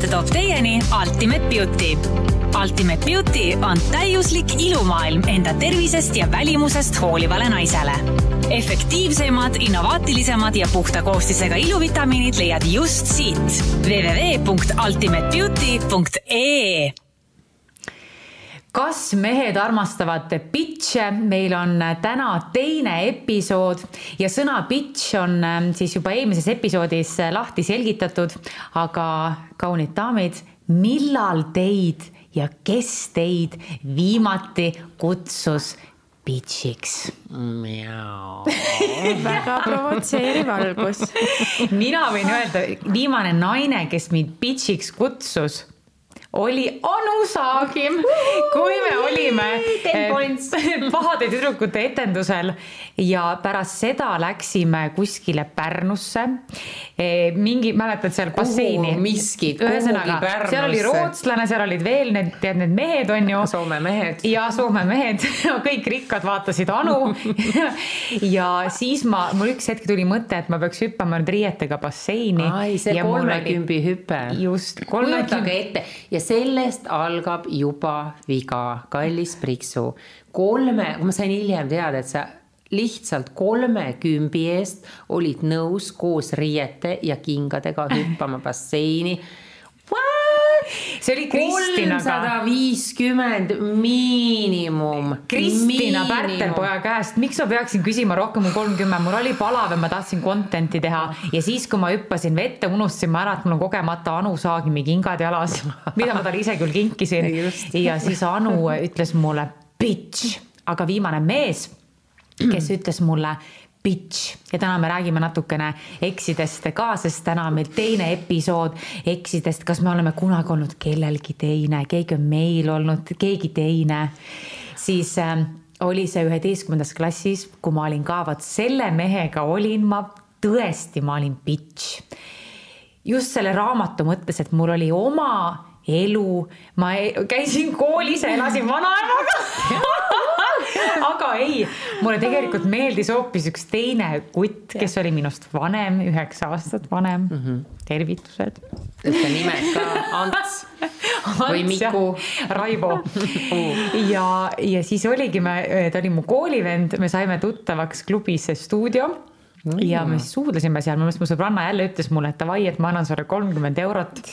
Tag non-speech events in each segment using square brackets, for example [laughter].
saate toob teieni Ultimate Beauty. Ultimate Beauty on täiuslik ilumaailm enda tervisest ja välimusest hoolivale naisele. efektiivsemad, innovaatilisemad ja puhta koostisega iluvitamiinid leiad just siit www.ultimatebeauty.ee kas mehed armastavad bitch'e, meil on täna teine episood ja sõna bitch on ähm, siis juba eelmises episoodis äh, lahti selgitatud, aga kaunid daamid, millal teid ja kes teid viimati kutsus bitch'iks? [laughs] väga provotseeriv algus. mina võin öelda, viimane naine, kes mind bitch'iks kutsus oli Anu Saagim, kui me olime eh, [laughs] pahade tüdrukute etendusel ja pärast seda läksime kuskile Pärnusse. Eh, mingi, mäletad seal basseini? miskit, ühesõnaga, seal oli rootslane, seal olid veel need, tead need mehed on ju. Soome mehed. ja Soome mehed [laughs] kõik rikkad vaatasid Anu [laughs] ja siis ma, mul üks hetk tuli mõte, et ma peaks hüppama nüüd riietega basseini. ai, see kolmekümbi hüpe. just. kujutage ette ja ja sellest algab juba viga, kallis Priksu. kolme, ma sain hiljem teada, et sa lihtsalt kolme kümbi eest olid nõus koos riiete ja kingadega [laughs] hüppama basseini see oli Kristinaga. kolmsada viiskümmend miinimum. Kristina Pärtelpoja käest, miks ma peaksin küsima rohkem kui kolmkümmend, mul oli palav ja ma tahtsin content'i teha ja siis, kui ma hüppasin vette, unustasin ma ära, et mul on kogemata Anu Saagimi kingad jalas, [laughs] mida ma talle ise küll kinkisin. [laughs] ja siis Anu ütles mulle bitch, aga viimane mees, kes ütles mulle bitch ja täna me räägime natukene eksidest ka, sest täna on meil teine episood eksidest, kas me oleme kunagi olnud kellelgi teine, keegi on meil olnud, keegi teine. siis äh, oli see üheteistkümnendas klassis, kui ma olin ka, vot selle mehega olin ma tõesti, ma olin bitch. just selle raamatu mõttes, et mul oli oma elu, ma e-, käisin koolis elasin vanaemaga [laughs] aga ei, mulle tegelikult meeldis hoopis üks teine kutt, kes oli minust vanem, üheksa aastat vanem mm. -hmm. tervitused. ütle nimed ka, Ants või Miku. Raivo [laughs] ja, ja siis oligi me, ta oli mu koolivend, me saime tuttavaks klubis stuudio mm. ja me siis suudlesime seal, minu meelest mu sõbranna jälle ütles mulle, et davai, et ma annan sulle kolmkümmend eurot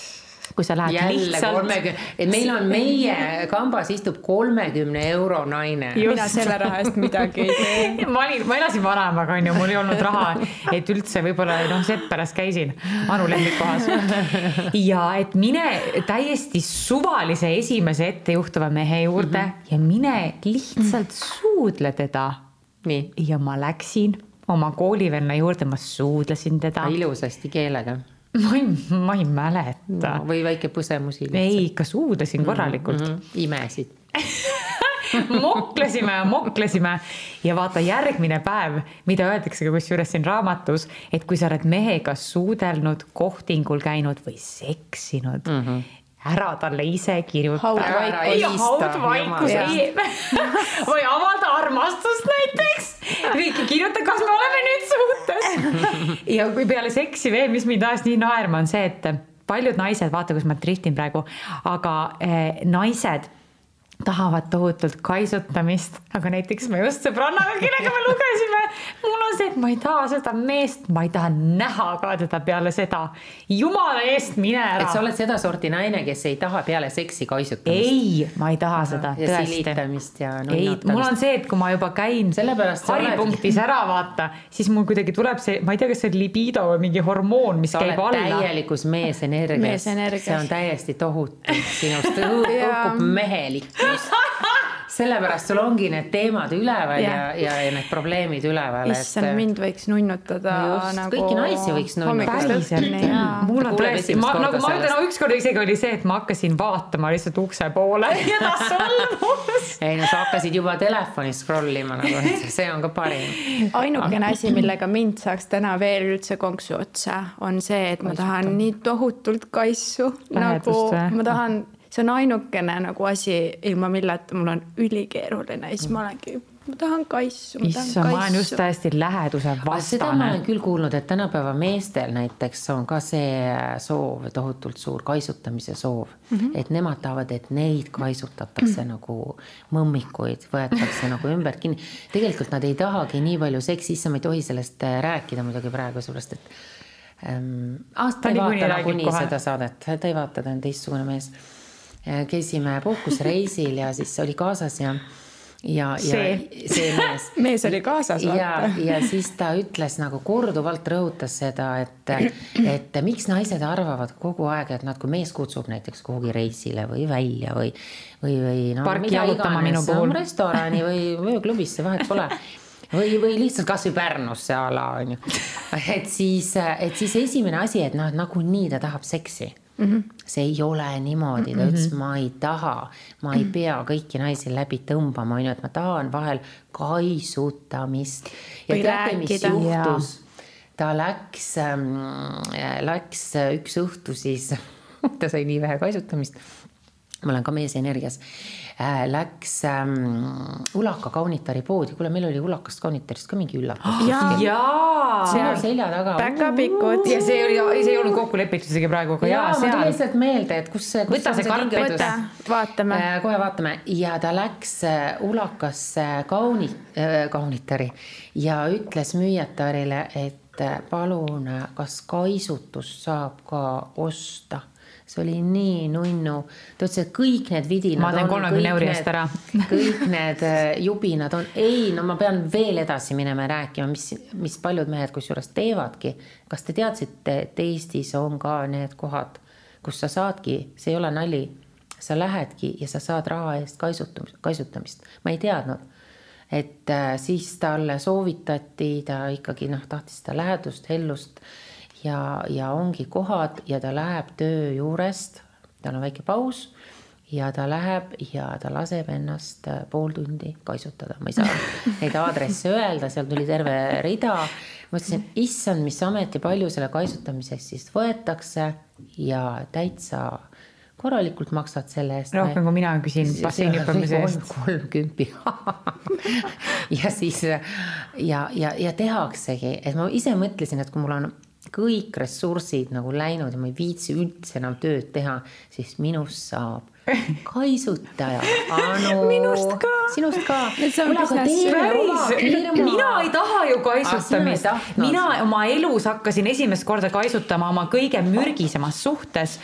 kui sa lähed Jälle lihtsalt. kolmekümne, et meil on meie kambas istub kolmekümne euro naine. mina selle raha eest midagi ei tee. [laughs] ma olin, ma elasin vanaemaga onju, mul ei olnud raha, et üldse võib-olla noh, Sepperas käisin Anu lemmikkohas. [laughs] ja et mine täiesti suvalise esimese ettejuhtuva mehe juurde mm -hmm. ja mine lihtsalt suudle teda. ja ma läksin oma koolivenna juurde, ma suudlesin teda. ilusasti keelega ma ei, ma ei mäleta no,. või väike põsemusi. ei, ikka suudlesin korralikult mm. -hmm. imesid [laughs] moklesime ja moklesime ja vaata järgmine päev, mida öeldakse ka kusjuures siin raamatus, et kui sa oled mehega suudelnud, kohtingul käinud või seksinud mm, -hmm ära talle ise kirjuta. [laughs] või avalda armastust näiteks. kirjuta, kas me oleme nüüd suhtes. [laughs] ja kui peale seksi veel, mis mind ajas nii naerma, on see, et paljud naised, vaata, kus ma driftin praegu, aga eh, naised tahavad tohutult kaisutamist, aga näiteks me just sõbrannaga, kellega me lugesime, mul on see, et ma ei taha seda meest, ma ei taha näha ka teda peale seda. jumala eest, mine ära. et sa oled sedasorti naine, kes ei taha peale seksi kaisutamist? ei, ma ei taha seda. ja silitamist ja ei, mul on see, et kui ma juba käin haripunktis oled... ära vaata, siis mul kuidagi tuleb see, ma ei tea, kas see on libido või mingi hormoon, mis sa käib alla. täielikus meesenergias, see on täiesti tohutu, sinust [laughs] õhkub mehelikkus [laughs] sellepärast sul ongi need teemad üleval ja, ja, ja, ja need probleemid üleval. issand, mind võiks nunnutada just, nagu. kõiki naisi võiks nunnutada. mul on tõesti, ma nagu ma ütlen, ükskord isegi oli see, et ma hakkasin vaatama lihtsalt ukse poole [laughs] ja ta solvus. ei no sa hakkasid juba telefonis scroll ima nagu, et see on ka parim. ainukene asi, millega mind saaks täna veel üldse konksu otsa, on see, et ma tahan nii tohutult kaisu, nagu ma tahan see on ainukene nagu asi, ilma milleta mul on ülikeeruline, siis ma olengi ma tahan kaisu. issand, ma olen just täiesti läheduse vastane. seda ma olen küll kuulnud, et tänapäeva meestel näiteks on ka see soov, tohutult suur kaisutamise soov mm, -hmm. et nemad tahavad, et neid kaisutatakse mm -hmm. nagu mõmmikuid, võetakse nagu ümber kinni. tegelikult nad ei tahagi nii palju seksi, issand, ma ei tohi sellest äh, rääkida muidugi praegu, sellepärast et ähm,. aasta ei vaata nagunii seda saadet, ta ei vaata, ta on teistsugune mees. Äh, käisime puhkusreisil ja siis oli kaasas ja ja, ja see. mees. [laughs] Mees oli kaasas. ja, ja siis ta ütles nagu korduvalt rõhutas seda, et, et miks naised arvavad kogu aeg, et nad, kui mees kutsub näiteks kuhugi reisile või välja või, või, või no mida iganes, restorani või ööklubisse, vahet pole. Või, või lihtsalt kasvõi Pärnusse a la on ju. et siis, et siis esimene asi, et noh, nagunii ta tahab seksi Mm -hmm. see ei ole niimoodi, ta ütles mm, -hmm. ma ei taha, ma ei pea kõiki naisi läbi tõmbama, on ju, et ma tahan vahel kaisutamist. ja teate, mis juhtus? ta läks ähm,, läks üks õhtu siis [laughs] ta sai nii vähe kaisutamist. Ma olen ka mees energias Äh, läks ähm, Ulaka kaunitari poodi, kuule, meil oli Ulakast kaunitarist ka mingi üllatus. [gasps] jaa, sinu selja taga. päkapikud. ja see oli, see ei olnud kokku lepitud isegi praegu, aga jaa, jaa, mul tuli lihtsalt meelde, et kus see. võta see karp, vaatame. Äh, kohe vaatame ja ta läks äh, Ulakasse kauni äh,, kaunitari ja ütles müüjatarile, et palun, kas kaisutust saab ka osta see oli nii nunnu. ta ütles, et kõik need vidinad. ma teen kolmekümne euri eest ära [laughs] kõik need äh, jubinad on, ei, no ma pean veel edasi minema ja rääkima, mis, mis paljud mehed kusjuures teevadki. kas te teadsite, et Eestis on ka need kohad, kus sa saadki, see ei ole nali, sa lähedki ja sa saad raha eest kaisutamist, kaisutamist, ma ei teadnud et äh, siis talle soovitati, ta ikkagi noh, tahtis seda lähedust, hellust ja, ja ongi kohad ja ta läheb töö juurest, tal on väike paus ja ta läheb ja ta laseb ennast äh, pool tundi kaisutada, ma ei saa [laughs] neid aadresse öelda, seal tuli terve rida. mõtlesin, issand, mis amet ja palju selle kaisutamiseks siis võetakse ja täitsa korralikult maksad selle eest. rohkem kui mina küsin basseini hüppamise eest. kolmkümpi [laughs] ja siis ja, ja, ja tehaksegi, et ma ise mõtlesin, et kui mul on kõik ressursid nagu läinud ja ma ei viitsi üldse enam tööd teha, siis minust saab [laughs] kaisutaja. minust ka. sinust ka. mina ei taha ju kaisutamist. mina oma elus hakkasin esimest korda kaisutama oma kõige mürgisemas suhtes.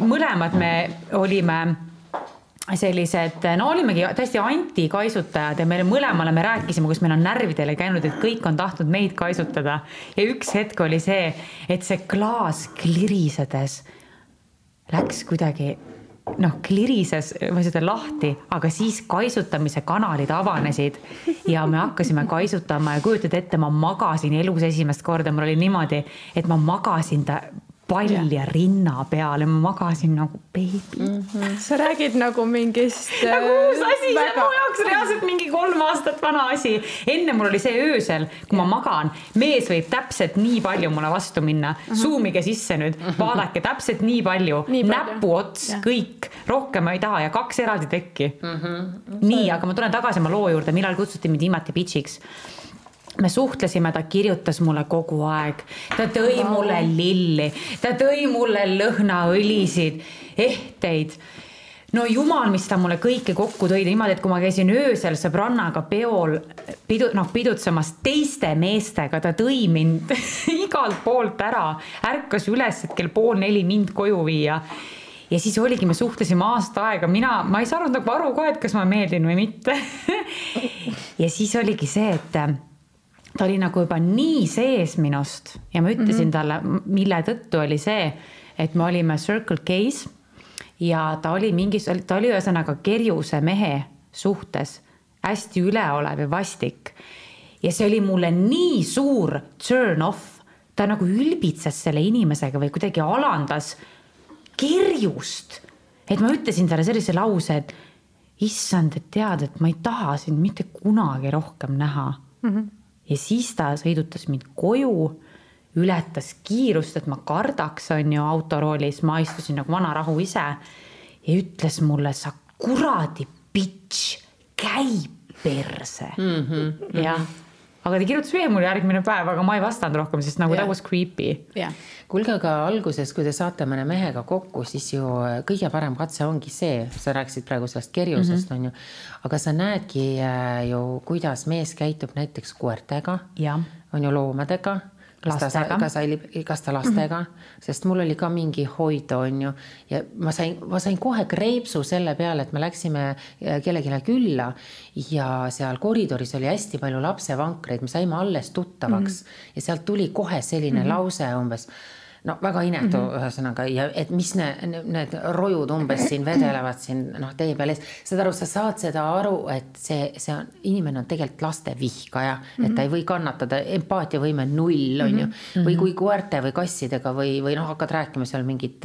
mõlemad me olime sellised, no olimegi täiesti antikaisutajad ja meile mõlemale me rääkisime, kus meil on närvidele käinud, et kõik on tahtnud meid kaisutada. ja üks hetk oli see, et see klaas klirisedes läks kuidagi noh, klirises või seda lahti, aga siis kaisutamise kanalid avanesid ja me hakkasime kaisutama ja kujutad ette, ma magasin elus esimest korda, mul oli niimoodi, et ma magasin ta palja rinna peale, ma magasin nagu beebi mm. -hmm. sa räägid nagu mingist. [laughs] nagu uus asi väga..., see on mu jaoks reaalselt mingi kolm aastat vana asi. enne mul oli see öösel, kui ma magan, mees võib täpselt nii palju mulle vastu minna mm. -hmm. Zoomige sisse nüüd, vaadake täpselt nii palju, näpuots, kõik, rohkem ma ei taha ja kaks eraldi tekki mm. -hmm. nii, aga ma tulen tagasi oma loo juurde, millal kutsuti mind Imati Bitchiks me suhtlesime, ta kirjutas mulle kogu aeg, ta tõi wow. mulle lilli, ta tõi mulle lõhnaõlisid, ehteid. no jumal, mis ta mulle kõike kokku tõi, niimoodi, et kui ma käisin öösel sõbrannaga peol pidu, noh, pidutsemas teiste meestega, ta tõi mind [laughs] igalt poolt ära, ärkas üles, et kell pool neli mind koju viia. Ja siis oligi, me suhtlesime aasta aega, mina, ma ei saanud nagu aru ka, et kas ma meeldin või mitte. [laughs] Ja siis oligi see, et ta oli nagu juba nii sees minust ja ma ütlesin mm -hmm. talle, mille tõttu oli see, et me olime Circle K-s ja ta oli mingis, ta oli ühesõnaga kerjuse mehe suhtes hästi üleolev ja vastik. ja see oli mulle nii suur turn off, ta nagu ülbitses selle inimesega või kuidagi alandas kerjust. et ma ütlesin talle sellise lause, et issand, et tead, et ma ei taha sind mitte kunagi rohkem näha mm. -hmm ja siis ta sõidutas mind koju, ületas kiirust, et ma kardaks, on ju, autoroolis, ma istusin nagu vanarahu ise ja ütles mulle, sa kuradi bitch, käi perse mm. -hmm. jah, aga ta kirjutas veel mulle järgmine päev, aga ma ei vastanud rohkem, sest nagu yeah. that was creepy. jah kuulge, aga alguses, kui te saate mõne mehega kokku, siis ju kõige parem katse ongi see, sa rääkisid praegu sellest kerjusest mm, -hmm. on ju. aga sa näedki äh, ju, kuidas mees käitub näiteks koertega, on ju loomadega kas ta, kas ta, kas ta lastega mm, -hmm. sest mul oli ka mingi hoida, on ju. ja ma sain, ma sain kohe kreepsu selle peale, et me läksime äh, kellelegi külla ja seal koridoris oli hästi palju lapsevankreid, me saime alles tuttavaks mm -hmm. ja sealt tuli kohe selline mm -hmm. lause umbes no väga inetu mm -hmm. ühesõnaga ja et mis need, need rojud umbes siin vedelevad siin noh, tee peal ees. saad aru, sa saad seda aru, et see, see on, inimene on tegelikult laste vihkaja mm, -hmm. et ta ei või kannatada, empaatiavõime null on mm -hmm. ju. Mhm. või kui koerte või kassidega või, või noh, hakkad rääkima seal mingit,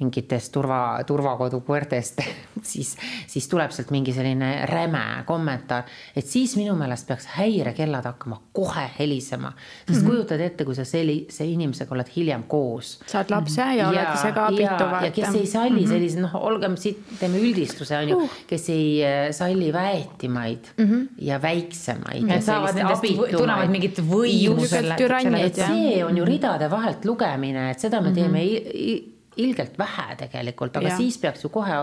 mingitest turva, turvakodu koertest [laughs] siis, siis tuleb sealt mingi selline räme kommentaar. et siis minu meelest peaks häirekellad hakkama kohe helisema, sest mm -hmm. kujutad ette, kui sa sellise inimesega oled hiljem koos koos. saad lapse ja, ja oled ise ka abitu vaata. ja kes ei salli mm -hmm. sellise, noh, olgem siit, teeme üldistuse on ju uh., kes ei äh, salli väetimaid mm -hmm. ja väiksemaid. et saavad nendest, tunnevad mingit võimu selle. see on ju ridade vahelt lugemine, et seda me mm -hmm. Ilgelt vähe tegelikult, aga ja. siis peaks ju kohe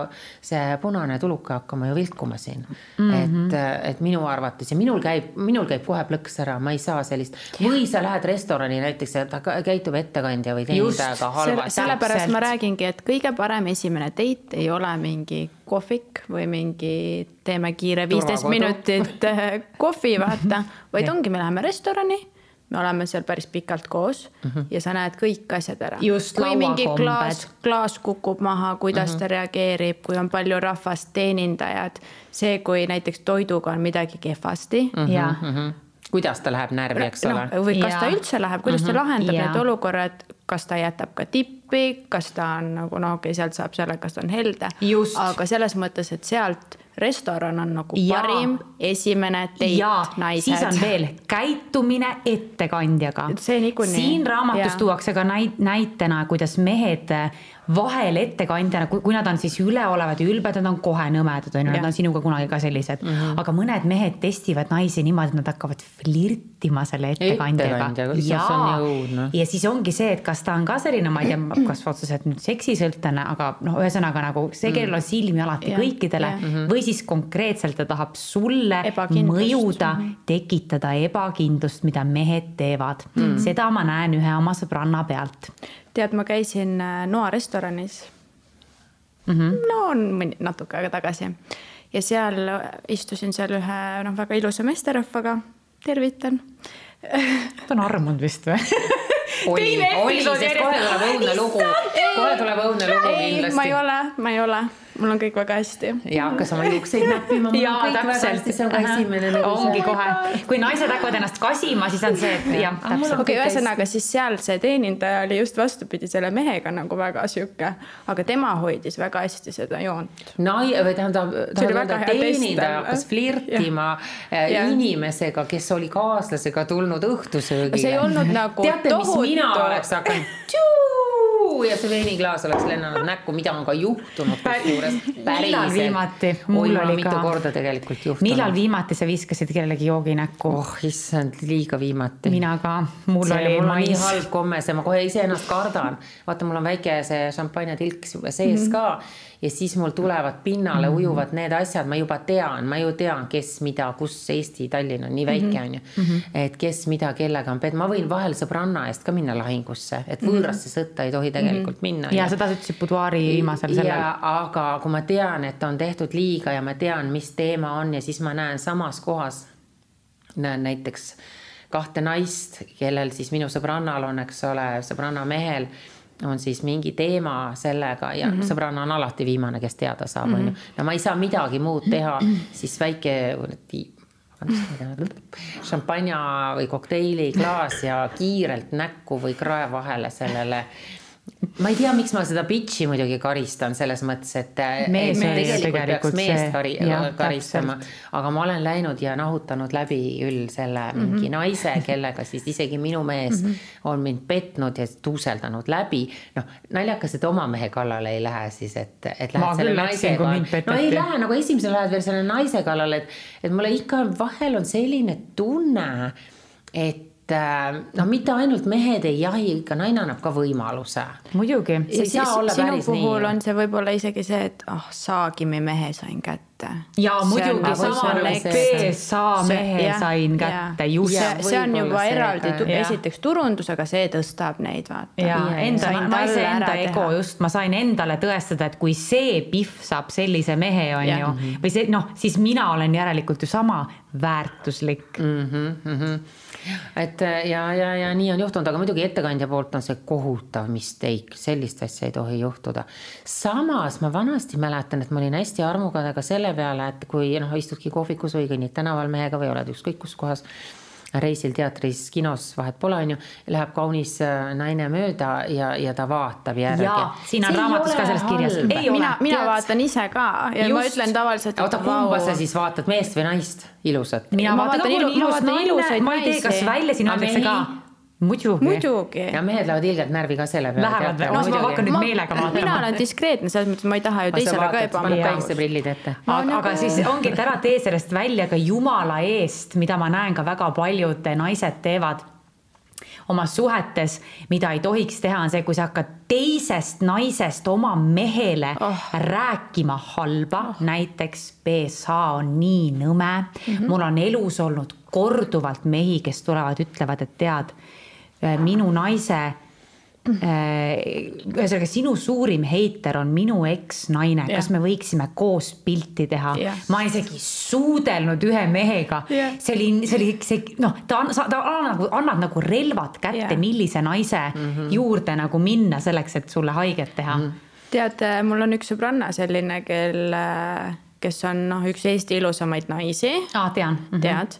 see punane tuluke hakkama ju vilkuma siin mm. -hmm. et, et minu arvates ja minul käib, minul käib kohe plõks ära, ma ei saa sellist. või sa lähed restorani näiteks ta käitub ettekandja või teenindajaga halvasti. sellepärast ma räägingi, et kõige parem esimene date ei ole mingi kohvik või mingi teeme kiire viisteist minutit kohvi, vaata, vaid ongi, me läheme restorani me oleme seal päris pikalt koos mm -hmm. ja sa näed kõik asjad ära. kui mingi klaas, klaas kukub maha, kuidas mm -hmm. ta reageerib, kui on palju rahvast, teenindajad, see, kui näiteks toiduga on midagi kehvasti mm -hmm. ja mm. -hmm kuidas ta läheb närvi, eks ole no,. või kas ja. ta üldse läheb, kuidas mm -hmm. ta mhm. lahendab ja. need olukorrad, kas ta jätab ka tippi, kas ta on nagu no okei okay,, sealt saab selle, kas ta on helde. aga selles mõttes, et sealt restoran on nagu ja. parim esimene date naised. siis on veel käitumine ettekandjaga. siin raamatus ja. tuuakse ka näit-, näitena, kuidas mehed vahel ettekandjana, kui nad on siis üleolevad ja ülbed, nad on kohe nõmedad, on ju, nad on sinuga kunagi ka sellised mm. -hmm. aga mõned mehed testivad naisi niimoodi, et nad hakkavad flirtima selle ettekandjaga. ja, ja siis ongi see, et kas ta on ka selline, ma ei tea, kas otseselt nüüd seksisõltlane, aga noh, ühesõnaga nagu see, kellel on silmi alati ja, kõikidele ja. Mhm. või siis konkreetselt ta tahab sulle mõjuda, mhm. tekitada ebakindlust, mida mehed teevad mm. -hmm. seda ma näen ühe oma sõbranna pealt tead, ma käisin äh, Noa restoranis mm. -hmm. no on mõni natuke aega tagasi ja seal istusin seal ühe noh, väga ilusa meesterahvaga, tervitan. ta on armunud vist või? [laughs] oli, oli, sest kohe tuleb õudne lugu, kohe tuleb õudne lugu kindlasti. ma ei ole, ma ei ole mul on kõik väga hästi. ja hakkas oma juukseid näppima. jaa, täpselt. see on ka esimene nagu. ongi kohe, kui naised hakkavad ennast kasima, siis on see, et jah, täpselt. okei, ühesõnaga siis seal see teenindaja oli just vastupidi selle mehega nagu väga sihuke, aga tema hoidis väga hästi seda joont. Nai- või tähendab, tähendab teenindaja hakkas flirtima ja. Äh, inimesega, kes oli kaaslasega tulnud õhtusöögile. see ei olnud nagu teate, mis mina oleks hakanud [laughs] ja see veiniklaas oleks lennanud näkku, mida on ka juhtunud kusjuures. millal viimati? mul oli mitu ka. korda tegelikult juhtunud. millal viimati sa viskasid kellelegi joogi näkku? oh issand, liiga viimati. mina ka, mul see, oli. mul on nii halb komme, see ma kohe iseennast kardan. vaata, mul on väike see šampanjatilk sees mm -hmm. ka ja siis mul tulevad pinnale, mhm. ujuvad need asjad, ma juba tean, ma ju tean, kes mida, kus Eesti, Tallinn on nii väike, mhm. on ju. Mhm. et kes mida kellega on, ma võin vahel sõbranna eest ka minna lahingusse, et võõrasse sõtta ei tohi tegelikult minna. ja seda sa ütlesid Buduaari viimasel sellel. aga kui ma tean, et on tehtud liiga ja ma tean, mis teema on ja siis ma näen samas kohas, näen näiteks kahte naist, kellel siis minu sõbrannal on, eks ole, sõbranna mehel on siis mingi teema sellega ja mm -hmm. sõbranna on alati viimane, kes teada saab, on ju. Mhm. no ma ei saa midagi muud teha, siis väike šampanja või kokteiliklaas ja kiirelt näkku või krae vahele sellele ma ei tea, miks ma seda bitch'i muidugi karistan selles mõttes, et mees et oli ju tegelikult tegelikult peaks meest kari, jah, karistama, aga ma olen läinud ja nahutanud läbi küll selle Mhm. mingi naise, kellega siis isegi minu mees on mind petnud ja tuuseldanud läbi. noh, naljakas, et oma mehe kallale ei lähe siis, et, et lähed selle kui mind no ei lähe nagu esimesel lähed veel selle naise kallale, et, et mulle ikka vahel on selline tunne, et äh, no mitte ainult mehed ei jahi, ikka naine annab ka võimaluse muidugi. See sinu puhul nii. on see võib-olla isegi see, et ah oh, saagimi mehe sain kätte. ja muidugi võib sama nagu see- PSA See- mehe jah, sain jah. kätte just see, see on juba see eraldi esiteks turundus, aga see tõstab neid vaata. ja Ja, enda naise talle enda ego teha. just, ma sain endale tõestada, et kui see Pihv saab sellise mehe, on Jah. ju, või see noh, siis mina olen järelikult ju sama väärtuslik mm.. mm. -hmm. Et äh, ja, ja, ja nii on juhtunud, aga muidugi ettekandja poolt on see kohutav mistake, sellist asja ei tohi juhtuda. samas ma vanasti mäletan, et ma olin hästi armukade ka selle peale, et kui noh, istudki kohvikus või kõnnid tänaval mehega või oled ükskõik kus kohas reisil teatris, kinos, vahet pole, onju, läheb kaunis äh, naine mööda ja, ja ta vaatab järgi siin on raamatus ka sellest kirjas. mina, mina Tead- vaatan ise ka ja Just. ma ütlen tavaliselt. oota, kumba sa siis vaatad, meest või naist, ilusat? mina Ma vaatan vaatan ilu- ilu- ma vaatan naine- ilusaid ma ei tea, kas naisi. välja siin öeldakse ka. Muidugi, muidugi. ja mehed lähevad ilgelt närvi ka selle peale. Lähevad või? No ma hakkan nüüd meelega vaatama. mina olen diskreetne selles mõttes, ma ei taha ju teisele ka paned ebamugav. päikseprillid ette. Ma aga, nagu- aga siis ongi, et ära tee sellest välja ka jumala eest, mida ma näen ka väga paljud naised teevad oma suhetes, mida ei tohiks teha, on see, kui sa hakkad teisest naisest oma mehele oh. rääkima halba oh., näiteks BSA on nii nõme mm, -hmm. mul on elus olnud korduvalt mehi, kes tulevad, ütlevad, et tead, minu naise ühesõnaga, sinu suurim heiter on minu eksnaine, kas me võiksime koos pilti teha Jah. ma isegi suudelnud ühe mehega Jah. see oli, see oli see noh, ta, ta annab nagu, annab nagu relvad kätte Jah. millise naise mm -hmm. juurde nagu minna selleks, et sulle haiget teha mm. -hmm. tead, mul on üks sõbranna selline, kel, kes on noh, üks Eesti ilusamaid naisi aa, tean mm. -hmm. tead.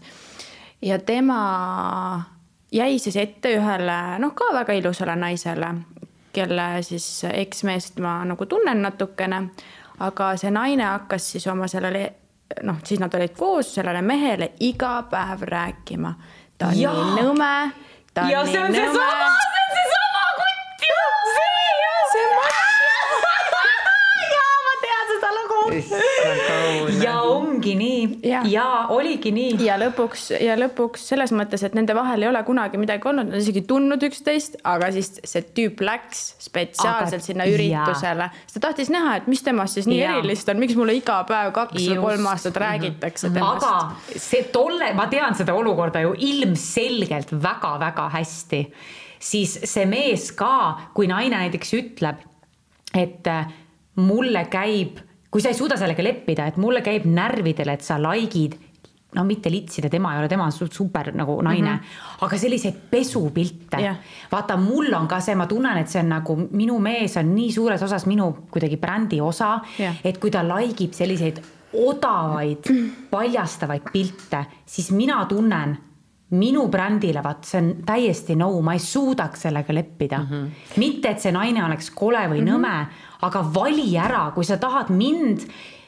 ja tema jäi siis ette ühele noh, ka väga ilusale naisele, kelle siis eksmeest ma nagu tunnen natukene. aga see naine hakkas siis oma sellele noh, siis nad olid koos sellele mehele iga päev rääkima. ta on Jaa. nii nõme, ja see on seesama, see on seesama kutt ju, see ju. see jaa, ma tean seda lugu. [laughs] ja ongi nii. Ja, ja oligi nii. ja lõpuks ja lõpuks selles mõttes, et nende vahel ei ole kunagi midagi olnud, nad on isegi tundnud üksteist, aga siis see tüüp läks spetsiaalselt Aga- sinna üritusele, sest ta tahtis näha, et mis temast siis nii Jaa. erilist on, miks mulle iga päev kaks või kolm aastat räägitakse temast. aga see tolle, ma tean seda olukorda ju ilmselgelt väga-väga hästi, siis see mees ka, kui naine näiteks ütleb, et äh, mulle käib, kui sa ei suuda sellega leppida, et mulle käib närvidele, et sa likeid no mitte litsida, tema ei ole, tema on su- super nagu naine mm, -hmm. aga selliseid pesupilte Jah. vaata, mul on ka see, ma tunnen, et see on nagu minu mees on nii suures osas minu kuidagi brändi osa Jah. et kui ta like ib selliseid odavaid [clears throat] paljastavaid pilte, siis mina tunnen minu brändile, vaat see on täiesti no, ma ei suudaks sellega leppida mm. -hmm. mitte, et see naine oleks kole või mm -hmm. nõme, aga vali ära, kui sa tahad mind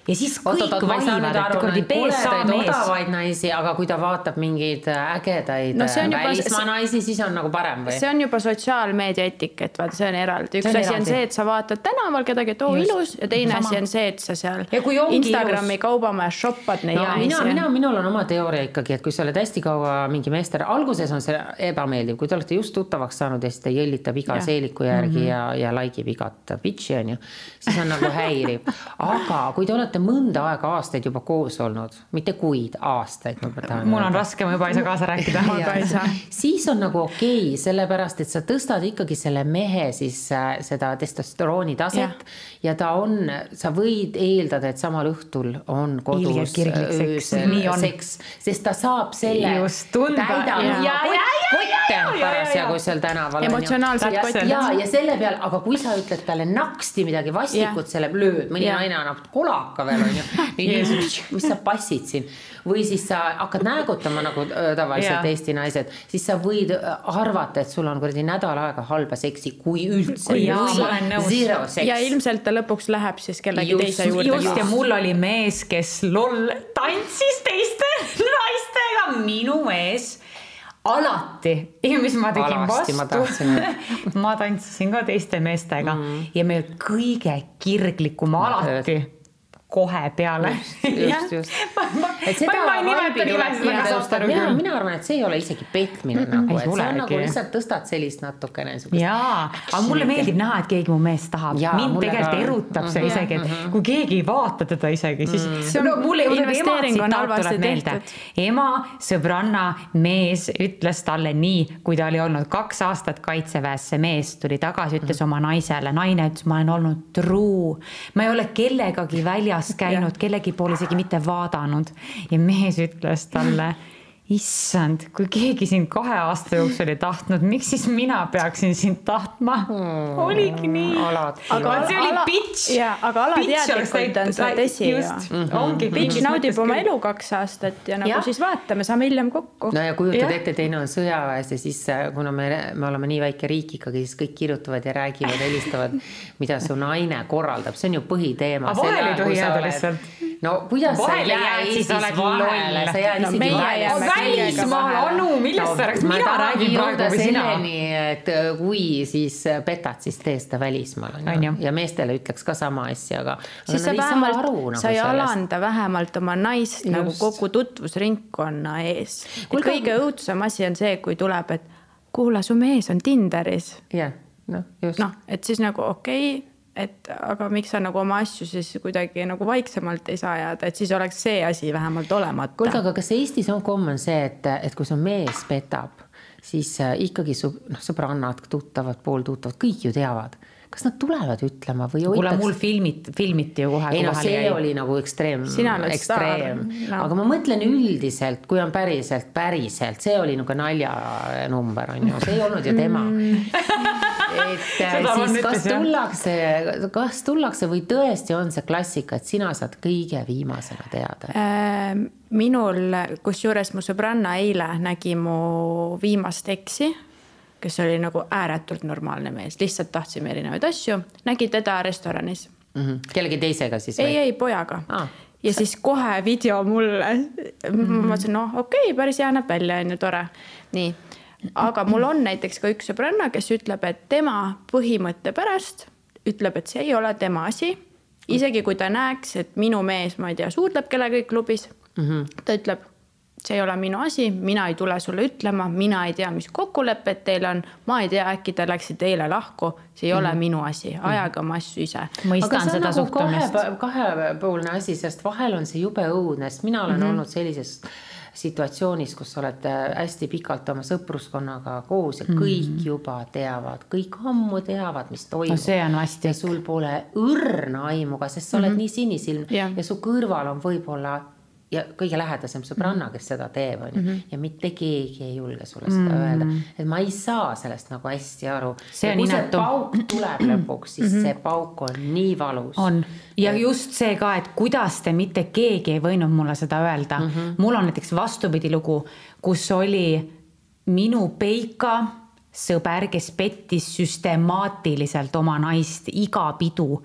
ja siis kõik saa nüüd vahivad, et kuradi koledaid mees. odavaid naisi, aga kui ta vaatab mingeid ägedaid No juba- välismaa naisi, siis on nagu parem või? see on juba sotsiaalmeedia etikett, vaata, see on eraldi, üks asi on see, et sa vaatad tänaval kedagi, et oo ilus ja teine asi on see, et sa seal Ja Instagrami ilus- kaubamajas shoppad neid no mina, naisi mina, minul on oma teooria ikkagi, et kui sa oled hästi kaua mingi meester, alguses on see ebameeldiv, kui te olete just tuttavaks saanud ja siis ta jõllitab iga Jah. seeliku järgi mm -hmm. ja, ja like ib igat bitch'i on ju, siis on nagu häiriv. [laughs] aga kui te olete mõnda aega, aastaid juba koos olnud, mitte kuid, aastaid, ma tahan mul on raske, ma juba ei saa kaasa rääkida. Ma ka ei saa. siis on nagu okei okay,, sellepärast et sa tõstad ikkagi selle mehe siis äh, seda testosterooni taset ja. ja ta on, sa võid eeldada, et samal õhtul on kodus öösel seks, sest ta saab selle Just, tunda. kotte ja, ja, parasjagu ja. seal tänaval. Emotsionaalselt kotti. ja, ja selle peal, aga kui sa ütled talle naksti midagi vastikut selle lööd, mõni naine annab kolaka veel onju. [laughs] mis sa passid siin või siis sa hakkad näägutama nagu äh, tavaliselt ja. Eesti naised, siis sa võid äh, arvata, et sul on kuradi nädal aega halba seksi, kui üldse. ja ilmselt ta lõpuks läheb siis kellegi just, teise juurde. just ja mul oli mees, kes loll tantsis teiste [laughs] naistega, minu mees alati ja mis ma tegin Alasti vastu, ma, [laughs] ma tantsisin ka teiste meestega mm -hmm. ja me kõige kirglikum alati kohe peale. just, just. [laughs] [laughs] et seda vaibi tuleb teadvustada, mina, mina arvan, et see ei ole isegi petmine mm -mm. nagu, et see on nagu lihtsalt tõstad sellist natukene jaa, aga mulle meeldib näha, et keegi mu meest tahab, mind tegelikult ka... erutab see mm -hmm. isegi, et mm -hmm. kui keegi ei vaata teda isegi, siis mm -hmm. no mulle ema tsitaat tuleb meelde. ema, sõbranna, mees ütles talle nii, kui ta oli olnud kaks aastat kaitseväes, see mees tuli tagasi, ütles mm -hmm. oma naisele, naine ütles, ma olen olnud true, ma ei ole kellegagi väljas väljas käinud, kellegi poole isegi mitte vaadanud. Ja mees ütles talle issand, kui keegi sind kahe aasta jooksul ei tahtnud, miks siis mina peaksin sind tahtma hmm,? oligi nii. aga see oli ala, bitch. jaa, aga alateadlikult on see tõsi ju. -hmm. ongi. bitch naudib oma elu kaks aastat ja nagu ja. siis vaatame, saame hiljem kokku. no ja kujutad ette, teine on sõjaväes ja siis äh, kuna me, me oleme nii väike riik ikkagi, siis kõik kirjutavad ja räägivad, helistavad, mida su naine korraldab, see on ju põhiteema. aga vahele ei tohi jääda lihtsalt no kuidas sa ei jää Eestis vahele, sa jääd isegi vahele. välismaal, Anu, millest sa räägid, mina räägin praegu või sina? et äh, kui siis äh, petad, siis tee seda välismaal on ju, ja meestele ütleks ka sama asja, aga. siis sa vähemalt, nagu sa ei alanda vähemalt oma naist Just. nagu kogu tutvusringkonna ees. kõige õudsem asi on see, kui tuleb, et kuule, su mees on Tinderis. jah, noh, just. noh, et siis nagu okei okay, et aga miks sa nagu oma asju siis kuidagi nagu vaiksemalt ei saa ajada, et siis oleks see asi vähemalt olemata. kuulge, aga kas Eestis on common see, et, et kui su mees petab, siis äh, ikkagi su noh, sõbrannad, tuttavad, pooltuttavad, kõik ju teavad kas nad tulevad ütlema või kuule, mul filmit-, filmiti ju kohe. ei no see jäi. oli nagu ekstreem, ekstreem, no. aga ma mõtlen üldiselt, kui on päriselt, päriselt, see oli nagu naljanumber on ju, see ei olnud ju tema mm. et [laughs] äh, siis kas tullakse, kas tullakse või tõesti on see klassika, et sina saad kõige viimasena teada äh,? minul, kusjuures mu sõbranna eile nägi mu viimast eksi kes oli nagu ääretult normaalne mees, lihtsalt tahtsime erinevaid asju, nägi teda restoranis mm. -hmm. kellegi teisega siis? ei, ei pojaga ah. ja siis kohe video mulle mm. -hmm. ma mõtlesin, noh, okei okay,, päris hea näeb välja, on ju tore. nii, aga mul on näiteks ka üks sõbranna, kes ütleb, et tema põhimõtte pärast ütleb, et see ei ole tema asi. isegi kui ta näeks, et minu mees, ma ei tea, suudleb kellegagi klubis mm, -hmm. ta ütleb see ei ole minu asi, mina ei tule sulle ütlema, mina ei tea, mis kokkulepped teil on, ma ei tea, äkki te läksite eile lahku, see ei mm. ole mhm. minu asi, mhm. ajage oma asju ise. mõistan seda nagu suhtumist. kahe, kahepoolne asi, sest vahel on see jube õudne, sest mina olen mm -hmm. olnud sellises situatsioonis, kus sa oled äh, hästi pikalt oma sõpruskonnaga koos ja mm -hmm. kõik juba teavad, kõik ammu teavad, mis toimub no. see on vastik. ja sul pole õrna aimu ka, sest sa oled mm -hmm. nii sinisilm ja. ja su kõrval on võib-olla ja kõige lähedasem sõbranna, mhm. kes seda teeb, on ju, mhm. ja mitte keegi ei julge sulle seda mm -hmm. öelda, et ma ei saa sellest nagu hästi aru. see on inetu. pauk tuleb lõpuks, siis mm -hmm. see pauk on nii valus. on ja just see ka, et kuidas te mitte keegi ei võinud mulle seda öelda mm. -hmm. mul on näiteks vastupidi lugu, kus oli minu Peika sõber, kes pettis süstemaatiliselt oma naist iga pidu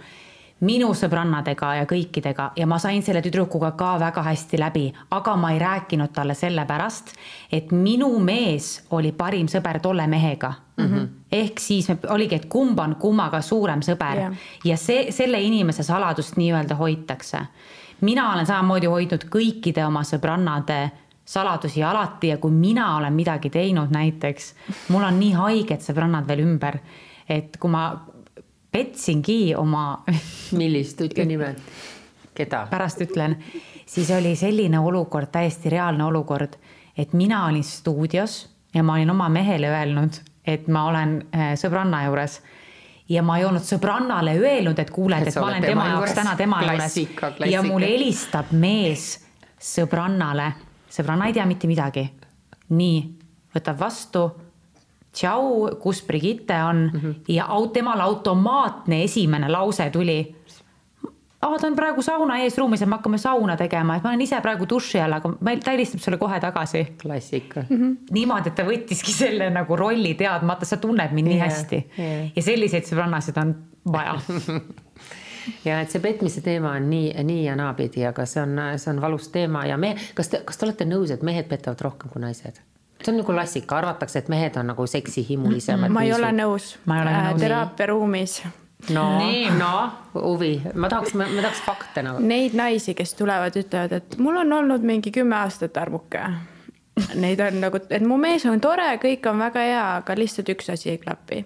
minu sõbrannadega ja kõikidega ja ma sain selle tüdrukuga ka väga hästi läbi, aga ma ei rääkinud talle sellepärast, et minu mees oli parim sõber tolle mehega mm. -hmm. ehk siis me, oligi, et kumb on kummaga suurem sõber yeah. ja see, selle inimese saladust nii-öelda hoitakse. mina olen samamoodi hoidnud kõikide oma sõbrannade saladusi alati ja kui mina olen midagi teinud näiteks, mul on nii haiged sõbrannad veel ümber, et kui ma petsingi oma. [laughs] millist, ütle nime, keda? pärast ütlen, siis oli selline olukord, täiesti reaalne olukord, et mina olin stuudios ja ma olin oma mehele öelnud, et ma olen äh, sõbranna juures. Ja ma ei olnud sõbrannale öelnud, et kuule, et, ma olen tema jaoks täna tema juures. Ja mul helistab mees sõbrannale, sõbranna ei tea mitte midagi. nii, võtab vastu tšau, kus Brigitte on mm -hmm. ja temal automaatne esimene lause tuli. aa, ta on praegu sauna eesruumis ja me hakkame sauna tegema, et ma olen ise praegu duši all, aga meil, ta helistab sulle kohe tagasi. klassika mm. -hmm. niimoodi, et ta võttiski selle nagu rolli teadmata, sa tunned mind yeah, nii hästi yeah. ja selliseid sõbrannasid on vaja [laughs] ja et see petmise teema on nii, nii ja naapidi, aga see on, see on valus teema ja me, kas te, kas te olete nõus, et mehed petavad rohkem kui naised? See on nagu klassika, arvatakse, et mehed on nagu seksihimulisemad. ma ei ole nõus. Äh, teraapiaruumis no, no huvi, ma tahaks, ma tahaks fakte nagu. Neid naisi, kes tulevad, ütlevad, et mul on olnud mingi kümme aastat armuke. Neid on nagu, et mu mees on tore, kõik on väga hea, aga lihtsalt üks asi ei klapi.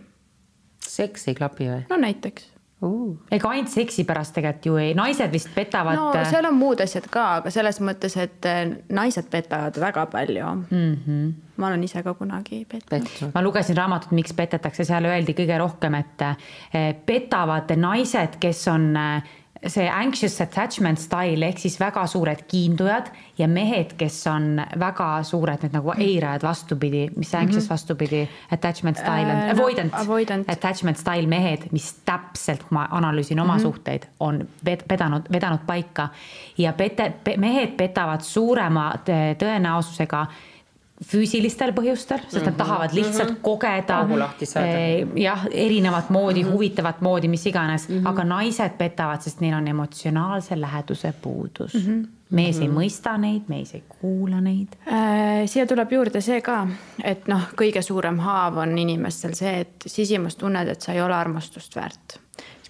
seks ei klapi või? no näiteks uh.. ega ainult seksi pärast tegelikult ju ei, naised vist petavad. no seal on muud asjad ka, aga selles mõttes, et eh, naised petavad väga palju mm. -hmm. ma olen ise ka kunagi petnud. ma lugesin raamatut Miks petetakse, seal öeldi kõige rohkem, et eh, petavad naised, kes on eh, see anxious attachment style ehk siis väga suured kiindujad ja mehed, kes on väga suured need nagu eirajad vastupidi, mis see anxious mm -hmm. vastupidi, attachment style on äh,, avoidant, avoidant., attachment style mehed, mis täpselt, kui ma analüüsin oma mm -hmm. suhteid, on vedanud, vedanud paika ja pete, mehed petavad suurema tõenäosusega füüsilistel põhjustel, sest nad mhm. tahavad lihtsalt mm -hmm. kogeda eh, jah, erinevat moodi mm, -hmm. huvitavat moodi, mis iganes mm, -hmm. aga naised petavad, sest neil on emotsionaalse läheduse puudus mm. -hmm mees mm -hmm. ei mhm. mõista neid, mees ei kuula neid äh,. siia tuleb juurde see ka, et noh, kõige suurem haav on inimestel see, et sisimas tunned, et sa ei ole armastust väärt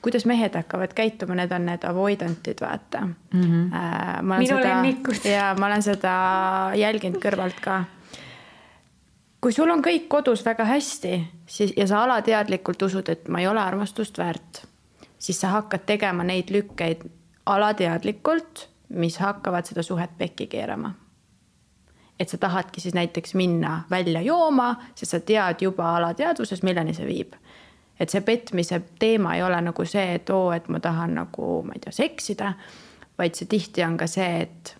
kuidas mehed hakkavad käituma, need on need avoidant'id, vaata mm. -hmm. Äh, minu lemmikud. ja ma olen seda jälginud kõrvalt ka kui sul on kõik kodus väga hästi, siis ja sa alateadlikult usud, et ma ei ole armastust väärt, siis sa hakkad tegema neid lükkeid alateadlikult, mis hakkavad seda suhet pekki keerama. et sa tahadki siis näiteks minna välja jooma, sest sa tead juba alateadvuses, milleni see viib. et see petmise teema ei ole nagu see, et oo, et ma tahan nagu, ma ei tea, seksida, vaid see tihti on ka see, et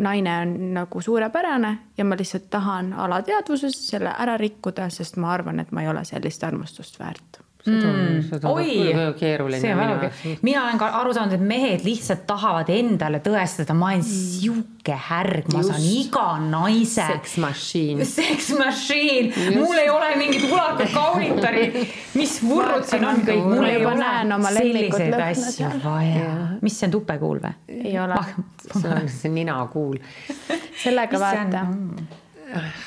naine on nagu suurepärane ja ma lihtsalt tahan alateadvuses selle ära rikkuda, sest ma arvan, et ma ei ole sellist armastust väärt mm.. oi, see on keeruline. mina olen ka aru saanud, et mehed lihtsalt tahavad endale tõestada, ma olen mm. sihuke härg, ma saan iga naise. Sex machine. Sex machine, mul ei ole mingit ulakat kaunitarit, mis vurrud siin on kõik, mul ei ole selliseid asju vaja. mis see on, tupekuul või? ei ole. see on see ninakuul. sellega vaata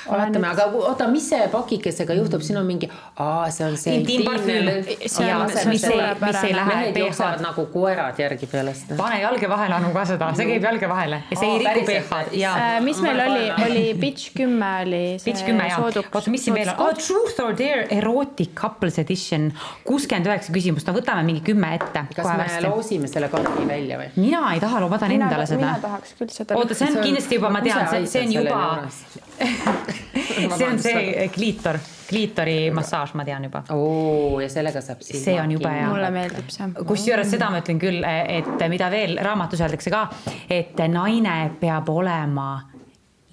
vaatame, aga oota, mis see pakikesega juhtub, siin on mingi, aa, see on see intiimparfüüm. mehed jooksevad nagu koerad järgi peale seda. pane jalge vahele, Anu, ka seda, see käib jalge vahele ja see ei riku pH-d. Äh, mis meil oli, oli Bitch kümme oli see sooduks. oota, mis siin veel on, oh, Truth or Dare erotic couples edition, kuuskümmend üheksa küsimust, no võtame mingi kümme ette. kas me varsti. loosime selle kaardi välja või? mina ei taha, ma tahan endale seda. mina tahaks küll seda. oota, see on kindlasti juba, ma tean, see on juba [laughs] see on see kliitor, kliitori massaaž, ma tean juba. oo, ja sellega saab silma. see on jube hea. mulle meeldib see. kusjuures seda ma ütlen küll, et mida veel raamatus öeldakse ka, et naine peab olema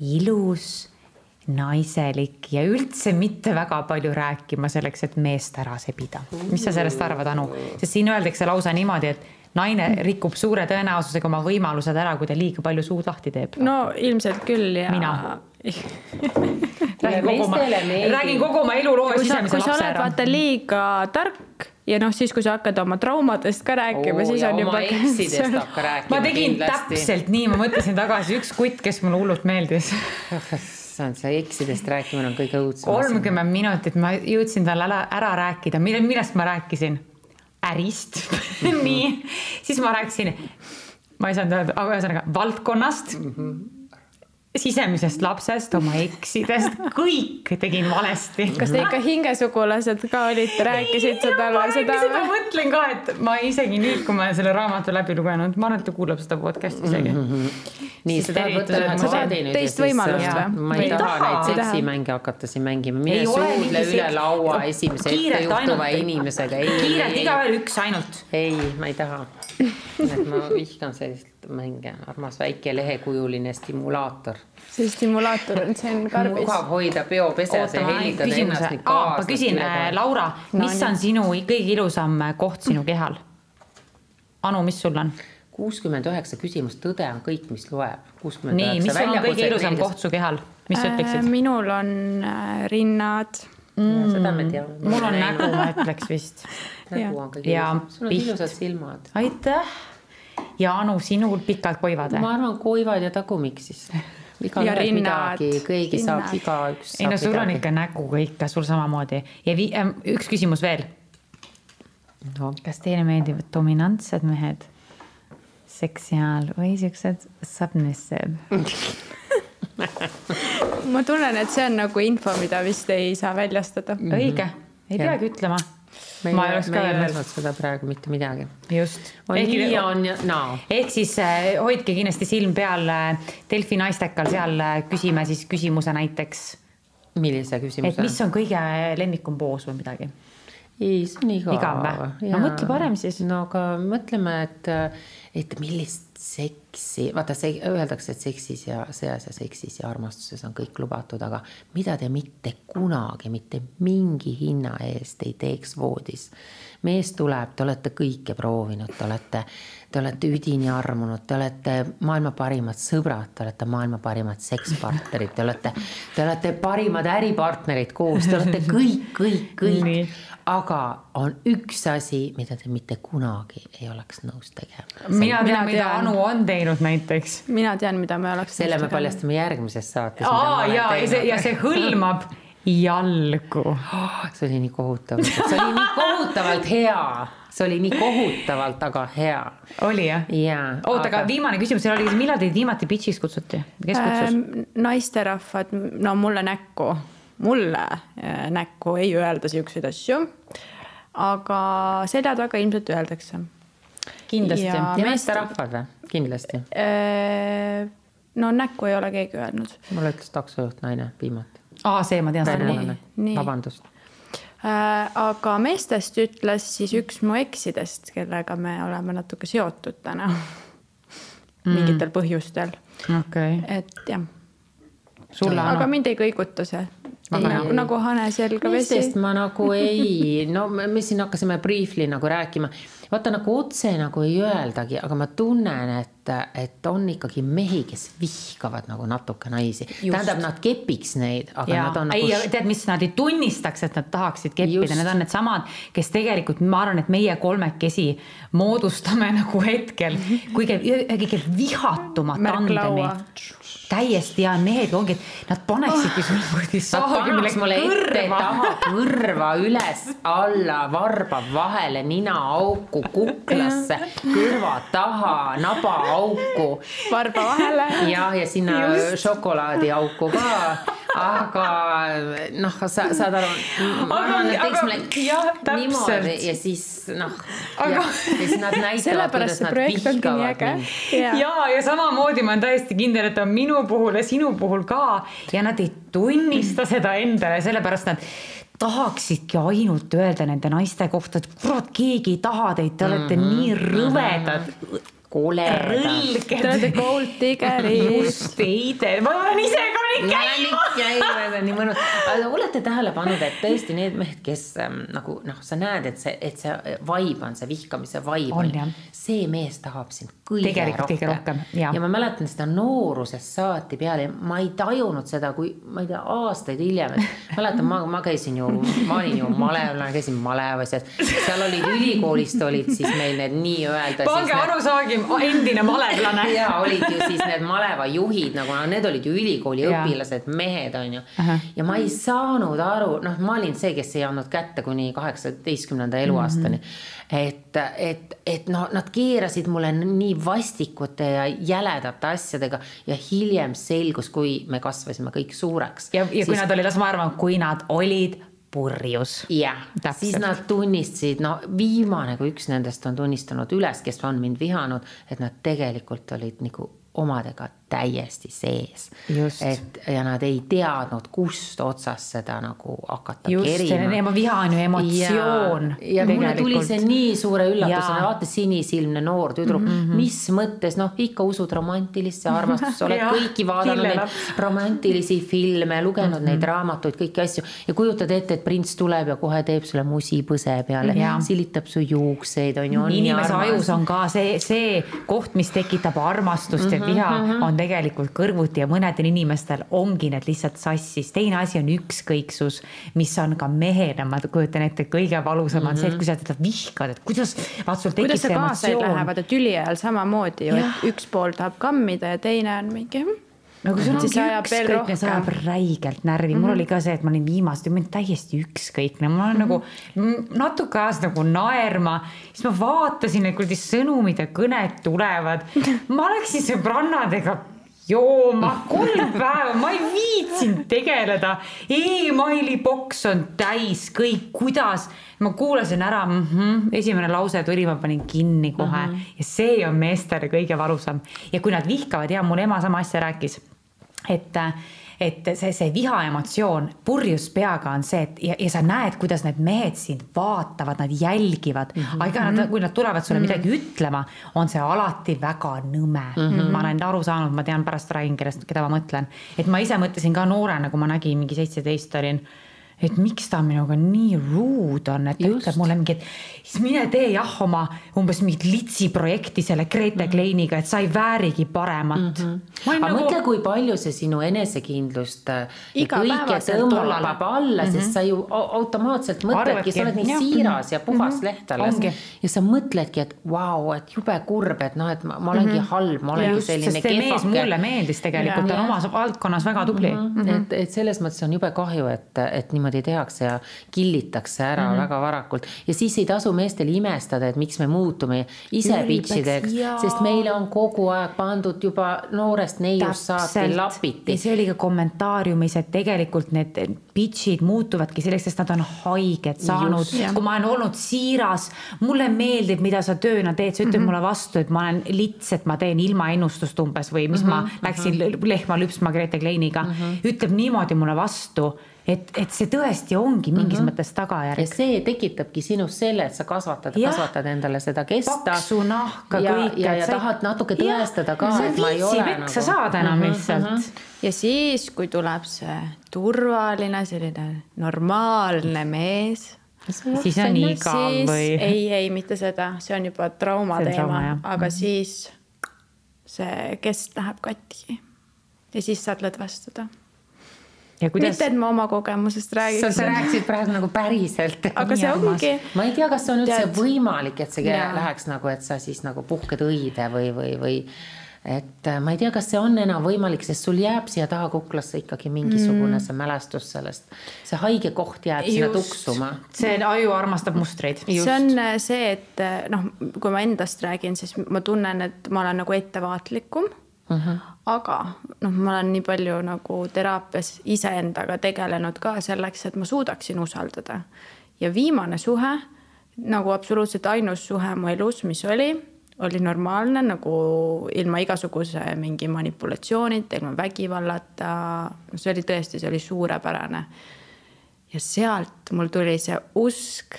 ilus naiselik ja üldse mitte väga palju rääkima selleks, et meest ära sebida. mis sa sellest arvad, Anu? sest siin öeldakse lausa niimoodi, et naine rikub suure tõenäosusega oma võimalused ära, kui ta liiga palju suud lahti teeb. no ilmselt küll ja. mina räägin kogu oma, räägin kogu oma eluloo sisemise lapse ära. kui sa oled vaata liiga tark ja noh, siis kui sa hakkad oma traumadest ka rääkima, siis on juba. ma tegin kindlasti. täpselt nii, ma mõtlesin tagasi, üks kutt, kes mulle hullult meeldis issand, see eksidest rääkimine on kõige õudsem. kolmkümmend minutit ma jõudsin talle ära, ära rääkida, millest ma rääkisin? ärist [laughs] nii, siis ma rääkisin, ma ei saanud öelda, aga ühesõnaga valdkonnast mm. -hmm sisemisest lapsest, oma eksidest, kõik tegin valesti. kas te ikka hingesugulased ka olite, rääkisite talle seda? ma mõtlen ka, et ma isegi nüüd, kui ma selle raamatu läbi lugenud, ma arvan, et ta kuulab seda podcast'i isegi mm. -hmm. nii, sa tahad võtta ühe kaardi nüüd teist võimalust või? ma ei taha neid seksimänge hakata siin mängima, mine suudle üle laua esimese ettejuhtuva inimesega. kiirelt, igaühel üks ainult. ei, ma ei taha. et ma vihkan sellist mänge, armas väike lehekujuline stimulaator. see stimulaator on, see on [laughs] karbis. mugav hoida peopesas ja hellitada ennast nüüd kaasa. ma küsin, äh, Laura, mis no, on sinu kõige ilusam koht sinu kehal? Anu, mis sul on? kuuskümmend üheksa küsimust, tõde on kõik, mis loeb. nii, mis sul on kõige ilusam koht su kehal, mis sa Äh, ütleksid? minul on äh, rinnad. seda me teame. mul on nägu, ma ütleks vist. [laughs] nägu on kõige ilusam, sul on piht. ilusad silmad. aitäh. Ja Anu, sinul pikad koivad või? ma arvan, koivad ja tagumik siis. Ja rinnad, saab rinnad. igaüks. ei no sul on ikka nägu ka ikka, sul samamoodi ja vi- ähm, üks küsimus veel. no.. kas teile meeldivad dominantsed mehed, seksiaal või siuksed submissive? [laughs] ma tunnen, et see on nagu info, mida vist ei saa väljastada. õige, ei Jah. peagi ütlema. Me ma ei, oleks ka öelnud, seda praegu mitte midagi. just. nii on ja naa. ehk siis äh, hoidke kindlasti silm peal äh, Delfi naistekal, seal äh, küsime siis küsimuse näiteks, millise küsimuse? et mis on kõige lemmikum poos või midagi. ei, see on igav. Igav või? No mõtle parem siis. no aga mõtleme, et, et millist seksi, vaata see öeldakse, et seksis ja sõjas ja seksis ja armastuses on kõik lubatud, aga mida te mitte kunagi mitte mingi hinna eest ei teeks voodis. mees tuleb, te olete kõike proovinud, te olete, te olete üdini armunud, te olete maailma parimad sõbrad, te olete maailma parimad sekspartnerid, te olete, te olete parimad äripartnerid koos, te olete kõik, kõik, kõik aga on üks asi, mida te mitte kunagi ei oleks nõus tegema. mina tean, mida tean. Anu on teinud näiteks. mina tean, mida me oleks. selle me paljastame järgmises saates. aa ja, ja see, ja see hõlmab jalgu. [gasps] see oli nii kohutav, see oli nii kohutavalt hea, see oli nii kohutavalt, aga hea. oli jah? jaa. oota, aga viimane küsimus seal oli, millal teid viimati bitch'iks kutsuti? kes kutsus? Ähm, naisterahvad, no mulle näkku, mulle äh, näkku ei öelda siukseid asju. aga selja taga ilmselt öeldakse. kindlasti ja- ja meesterahvad või? kindlasti. Äh, no näkku ei ole keegi öelnud. mulle ütles taksojuht naine viimati. aa, see ma tean nii, seda. nii. vabandust. Äh, aga meestest ütles siis üks mu eksidest, kellega me oleme natuke seotud täna. Mingitel põhjustel, okei, et jah, aga mind ei kõiguta see. Väga nagu, hane selga vesi. Meestest. ma nagu ei, no me, siin hakkasime briefly nagu rääkima, vaata nagu otse nagu ei öeldagi, aga ma tunnen, et, et on ikkagi mehi, kes vihkavad nagu natuke naisi. tähendab, nad kepiks neid, aga ja nad on ei nagu, tead, mis nad ei tunnistaks, et nad tahaksid keppida, need on needsamad, kes tegelikult ma arvan, et meie kolmekesi moodustame [laughs] nagu hetkel kõige, kõige vihatumat tandemi. Täiesti ja mehed ongi, et nad paneksidki sulle kuradi Nad saagi pannaks mulle ette, taha, kõrva, üles, alla, varba vahele, ninaauku, kuklasse, kõrva taha, nabaauku varba vahele. jah, ja sinna šokolaadiauku ka, aga noh, sa saad aru, ma arvan, et aga- teeks mulle jah, niimoodi ja siis noh, Aga- ja siis nad näitavad, sellepärast kuidas see nad projekt ongi nii vihkavad äge mind. ja. ja, ja samamoodi ma olen täiesti kindel, et on minu puhul ja sinu puhul ka ja nad ei tunnista seda endale, sellepärast nad tahaksidki ainult öelda nende naiste kohta, et kurat, keegi ei taha teid, te olete mm -hmm. nii rõvedad, koledad. Te olete gold diggerid. just veide, ma olen ise ka nii käinud. käivad, on nii mõnus. aga olete tähele pannud, et tõesti need mehed, kes ähm, nagu noh, sa näed, et see, et see vibe on see vihkamise vibe On, jah. see mees tahab sind kõige Tegelikult kõige rohkem, jah. ja ma mäletan seda noorusest saati peale, ma ei tajunud seda, kui ma ei tea, aastaid hiljem, et mäletan, ma, ma käisin ju, ma olin ju malevlane, käisin malevas ja seal olid ülikoolist olid siis meil need nii-öelda. pange Anu Saagim, endine malevlane. [laughs] ja olid ju siis need maleva juhid nagu, need olid ju ülikooli Jaa. õpilased, mehed on ju ja ma ei saanud aru, noh, ma olin see, kes ei andnud kätte kuni kaheksateistkümnenda eluaastani mm. -hmm. et, et, et no nad keerasid mulle nii vastikute ja jäledate asjadega ja hiljem selgus, kui me kasvasime kõik suureks. ja, ja kui nad olid, las ma arvan, kui nad olid purjus. jah, siis nad tunnistasid, no viimane, kui üks nendest on tunnistanud üles, kes on mind vihanud, et nad tegelikult olid nagu omadega täiesti sees. Just. et ja nad ei teadnud, kust otsast seda nagu hakata just, kerima. viha on ju emotsioon. ja, ja mulle tuli see nii suure üllatusena, vaata sinisilmne noor tüdruk mm, -hmm. mis mõttes, noh, ikka usud romantilisse armastusse, oled [laughs] kõiki vaadanud neid romantilisi filme, lugenud mm -hmm. neid raamatuid, kõiki asju ja kujutad ette, et prints tuleb ja kohe teeb sulle musipõse peale, silitab su juukseid, on ju. inimese ajus on ka see, see koht, mis tekitab armastust mm -hmm, ja viha mm, -hmm. on tegelikult kõrvuti ja mõnedel inimestel ongi need lihtsalt sassis. teine asi on ükskõiksus, mis on ka mehena, ma kujutan ette, kõige valusam on mm -hmm. see, et kui sa teda vihkad, et kuidas, vaat sul tekib see emotsioon. Lähevad, et tüli ajal samamoodi ju, et üks pool tahab kammida ja teine on mingi no kui sul ongi ükskõikne, see ajab räigelt närvi mm, -hmm. mul mhm. oli ka see, et ma olin viimased, ma olin täiesti ükskõikne, ma olen mm -hmm. nagu natuke ajas nagu naerma, siis ma vaatasin, et kuradi sõnumid ja kõned tulevad. ma läksin sõbrannadega jooma [laughs] kolm päeva, ma ei viitsinud tegeleda e. emaili boks on täis kõik, kuidas, ma kuulasin ära mm, -hmm, esimene lause tuli, ma panin kinni kohe mm -hmm. ja see on meestele kõige valusam ja kui nad vihkavad ja mul ema sama asja rääkis et, et see, see viha emotsioon purjus peaga on see, et ja, ja sa näed, kuidas need mehed sind vaatavad, nad jälgivad mm. -hmm. aga nad, kui nad tulevad sulle mm -hmm. midagi ütlema, on see alati väga nõme mm. -hmm. ma olen aru saanud, ma tean, pärast räägin, kellest, keda ma mõtlen. et ma ise mõtlesin ka noorena, kui ma nägin mingi seitseteist olin et miks ta minuga nii ruud on, et ta ütleb mulle mingi, et siis mine tee jah oma umbes mingit litsi projekti selle Grete mm -hmm. Kleiniga, et sa ei väärigi paremat mm. -hmm. aga nagu... mõtle, kui palju see sinu enesekindlust äh, kõike tõmbab alla mm, -hmm. sest mhm. sa ju automaatselt mõtledki, sa oled nii siiras ja puhas mm -hmm. leht alles Ongi. ja sa mõtledki, et vau wow,, et jube kurb, et noh, et ma, ma olengi mm -hmm. halb, ma olengi Just, selline kehvake. mulle meeldis tegelikult, ta on omas valdkonnas väga tubli mm. -hmm. et, et selles mõttes on jube kahju, et, et niimoodi niimoodi tehakse ja killitakse ära mm -hmm. väga varakult ja siis ei tasu meestel imestada, et miks me muutume ise bitchideks, sest meile on kogu aeg pandud juba noorest neiust saati lapiti. ja see oli ka kommentaariumis, et tegelikult need bitch'id muutuvadki selleks, sest nad on haiget saanud. kui ma olen olnud siiras, mulle meeldib, mida sa tööna teed, sa ütled mm -hmm. mulle vastu, et ma olen lits, et ma teen ilma ennustust umbes või mis mm -hmm. ma mhm, läksin -hmm. lehma lüpsma Grete Kleiniga mm, -hmm. ütleb niimoodi mulle vastu et, et see tõesti ongi mingis mm -hmm. mõttes tagajärg. ja see tekitabki sinus selle, et sa kasvatad, kasvatad endale seda kesta. paksu nahka ja, kõike. ja, ja tahad natuke tõestada ka, et ma ei ole nagu. sa saad enam mm -hmm, lihtsalt mm. -hmm. ja siis, kui tuleb see turvaline, selline normaalne mees siis on igav või? ei, ei, mitte seda, see on juba trauma see teema, aga mm -hmm. siis see kest läheb katki ja siis saad lõdvestuda Kuidas... mitte, et ma oma kogemusest räägiks. sa rääkisid praegu nagu päriselt. aga see ongi. ma ei tea, kas see on üldse Tead... võimalik, et see ja. läheks nagu, et sa siis nagu puhked õide või, või, või et äh, ma ei tea, kas see on enam võimalik, sest sul jääb siia taha kuklasse ikkagi mingisugune mm. see mälestus sellest, see haige koht jääb Just. sinna tuksuma. see aju armastab mustreid. see on äh, see, et äh, noh, kui ma endast räägin, siis ma tunnen, et ma olen nagu ettevaatlikum uh. Mhm. Aga noh, ma olen nii palju nagu teraapias iseendaga tegelenud ka selleks, et ma suudaksin usaldada. ja viimane suhe, nagu absoluutselt ainus suhe mu elus, mis oli, oli normaalne nagu ilma igasuguse mingi manipulatsioonita, ilma vägivallata. no see oli tõesti, see oli suurepärane. ja sealt mul tuli see usk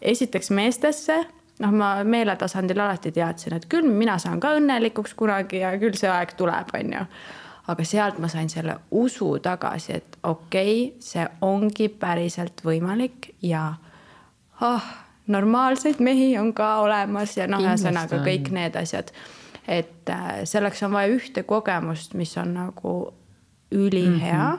esiteks meestesse noh, ma meeletasandil alati teadsin, et küll mina saan ka õnnelikuks kunagi ja küll see aeg tuleb, on ju. aga sealt ma sain selle usu tagasi, et okei okay,, see ongi päriselt võimalik ja oh, normaalseid mehi on ka olemas ja noh, ühesõnaga kõik need asjad. et äh, selleks on vaja ühte kogemust, mis on nagu ülihea mm.